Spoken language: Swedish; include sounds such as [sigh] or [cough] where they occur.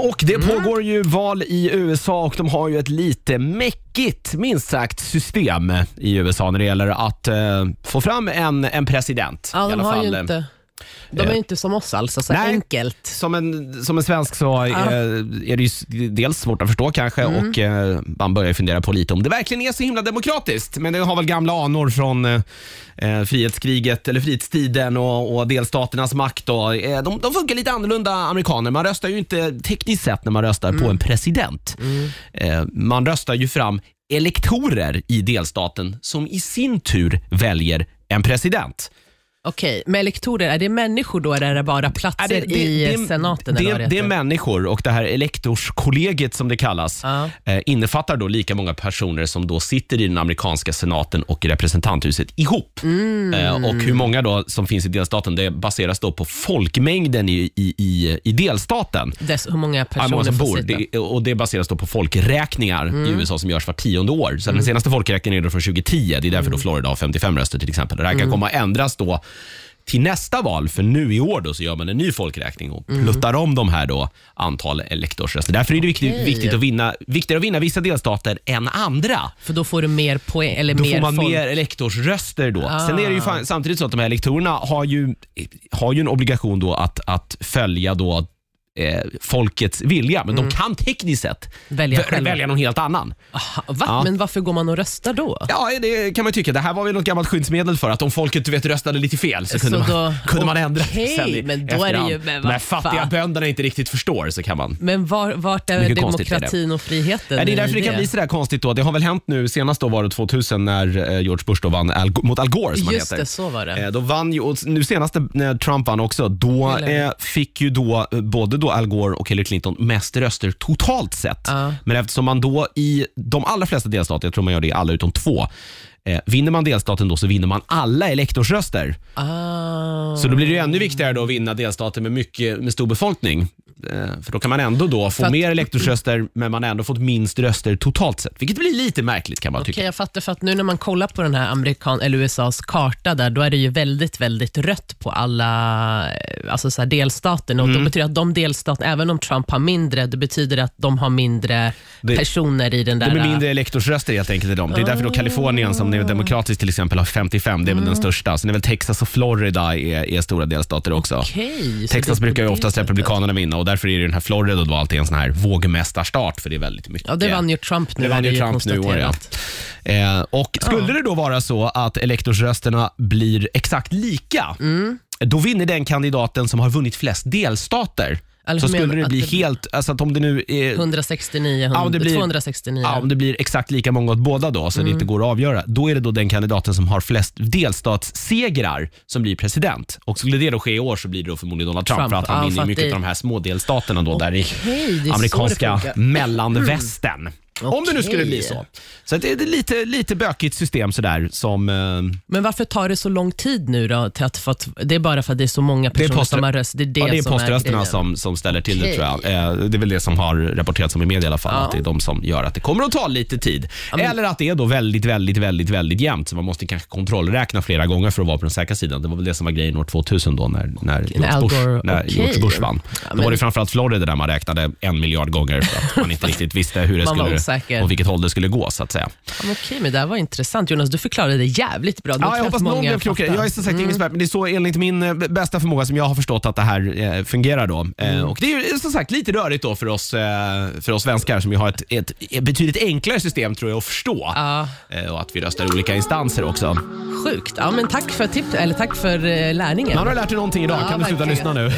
Och det pågår ju val i USA och de har ju ett lite mäckigt, minst sagt, system i USA när det gäller att eh, få fram en, en president. Ja, de har ju inte, de är eh, inte som oss alltså, så Nej. enkelt. Som en, som en svensk så eh, är det ju dels svårt att förstå kanske Mm. och eh, man börjar fundera på lite om det verkligen är så himla demokratiskt. Men det har väl gamla anor från eh, frihetskriget eller frihetstiden och, och delstaternas makt. Och, eh, de, de funkar lite annorlunda amerikaner. Man röstar ju inte tekniskt sett när man röstar Mm. på en president. Eh, man röstar ju fram elektorer i delstaten som i sin tur väljer en president. Okej, med elektorer, är det människor då eller är det bara platser det- det- i det- senaten? Det, eller vad det, det är heter? människor och det här elektorskollegiet som det kallas Ja. eh, innefattar då lika många personer som då sitter i den amerikanska senaten och representanthuset ihop. Mm. Eh, och hur många då som finns i delstaten det baseras då på folkmängden i, i, i, i delstaten. Dess, hur många Ja, personer hur många som får bor. sitta? Det, och det baseras då på folkräkningar Mm. i USA som görs var tionde år. Så Den senaste folkräkningen är då från 2010. Det är därför Mm. då Florida har 55 röster till exempel. Det här kan komma att ändras då till nästa val, för nu i år då så gör man en ny folkräkning och Mm. pluttar om de här då antal elektorsröster. Därför är det viktigt, Okej. viktigt att vinna, viktigare att vinna vissa delstater än andra. För då får du mer poäng, eller Då mer får man folk. mer elektorsröster då. Sen är det ju Ah. samtidigt så att de här elektorerna har ju, har ju en obligation då att, att följa då eh, folkets vilja, men de kan tekniskt sett Mm. Välja v- själva. välja någon helt annan. Va? Ja. Men varför går man och röstar då? Ja, det kan man tycka. Det här var väl något gammalt skyddsmedel för att om folket du vet, röstade lite fel så, Så kunde, man, då- [laughs] kunde man ändra okej, sen i men då är det efterhand. ju- men När vad fattiga fan. bönderna inte riktigt förstår så kan man Men var, vart är Mycket konstigt är det. demokratin och friheten Ja, det är i därför det kan bli sådär konstigt. Då. Det har väl hänt nu, senast då var det 2000 när eh, George Bush då vann Al, mot Al Gore som han Just heter. det, så var det. Eh, Då vann ju, och nu senast när Trump vann också, då Hillary. eh, fick ju då eh, både då Al Gore och Hillary Clinton mest röster totalt sett. Ja. Men eftersom man då i de allra flesta delstater, jag tror man gör det i alla utom två, eh, vinner man delstaten då så vinner man alla elektorsröster. Ah. Så då blir det ju ännu viktigare då att vinna delstater med, mycket, med stor befolkning. Eh, För då kan man ändå då få För att- mer elektorsröster men man har ändå fått minst röster totalt sett. Vilket blir lite märkligt kan man Okej, tycka. jag fattar. För att nu när man kollar på den här amerikan eller USAs karta där, då är det ju väldigt, väldigt rött på alla eh, alltså så här delstaterna. Och Mm. Då betyder det att de delstaterna, även om Trump har mindre, det betyder att de har mindre Det- personer i den där... Det blir mindre elektorsröster helt enkelt i dem. Det är därför då Kalifornien som är demokratiskt till exempel har 55, det är väl Mm. den största. Sen är väl Texas och Florida är, är stora delstater också. Så Texas det är brukar ju det oftast republikanerna vinna och därför är det den här Florida då alltid en sån här vågmästarstart för det är väldigt mycket. Ja, det vann ju Trump nu. Det vann ju Trump nu år ja. Eh, och skulle det då vara så att elektorsrösterna blir exakt lika, Mm. Då vinner den kandidaten som har vunnit flest delstater. Eller så skulle det bli det- helt, alltså att om det nu är 169, Ja, om det blir- 269. Ja, om det blir exakt lika många åt båda då, så det Mm. inte går att avgöra, då är det då den kandidaten som har flest delstatssegrar som blir president. Och skulle det då ske i år så blir det då förmodligen Donald Trump, Trump, för att han ja, vinner mycket det- av de här små delstaterna då, där i det amerikanska det funkar. Om det nu skulle bli så. Så att det är ett lite, lite bökigt system sådär som... Eh, Men varför tar det så lång tid nu då? Till att, för att, det är bara för att det är så många det är, personer post, som har röst. Det är det, ja, det är som poströsterna grejen. som, som ställer till det Okej. tror jag. Eh, det är väl det som har rapporterats om i media i alla fall. Ja. Att det är de som gör att det kommer att ta lite tid. men- Eller att det är då väldigt, väldigt, väldigt, väldigt jämnt. Så man måste kanske kontrollräkna flera gånger för att vara på den säkra sidan. Det var väl det som var grejen år 2000 då när, när, George, Al Bush, Gore- när okej. George Bush vann. Ja, Då men- var det framförallt Florida där man räknade en miljard gånger för att man inte [laughs] riktigt visste hur det Man var skulle, osäker. och vilket håll det skulle gå så att säga. Ja, men okej, men det här var intressant. Jonas, du förklarade det jävligt bra. Ja, jag hoppas någon blev klokare. Jag är som sagt ingen expert, men det är så enligt min eh, bästa förmåga som jag har förstått att det här eh, fungerar. Då. Eh, och det är ju som sagt lite rörigt då för oss, eh, för oss svenskar som ju har ett, ett, ett betydligt enklare system tror jag att förstå. Ja, Eh, och att vi röstar i olika instanser också. sjukt. Ja, men tack för tips, eller tack för eh, lärningen. Man har lärt dig någonting idag, Ja, kan du sluta lyssna nu?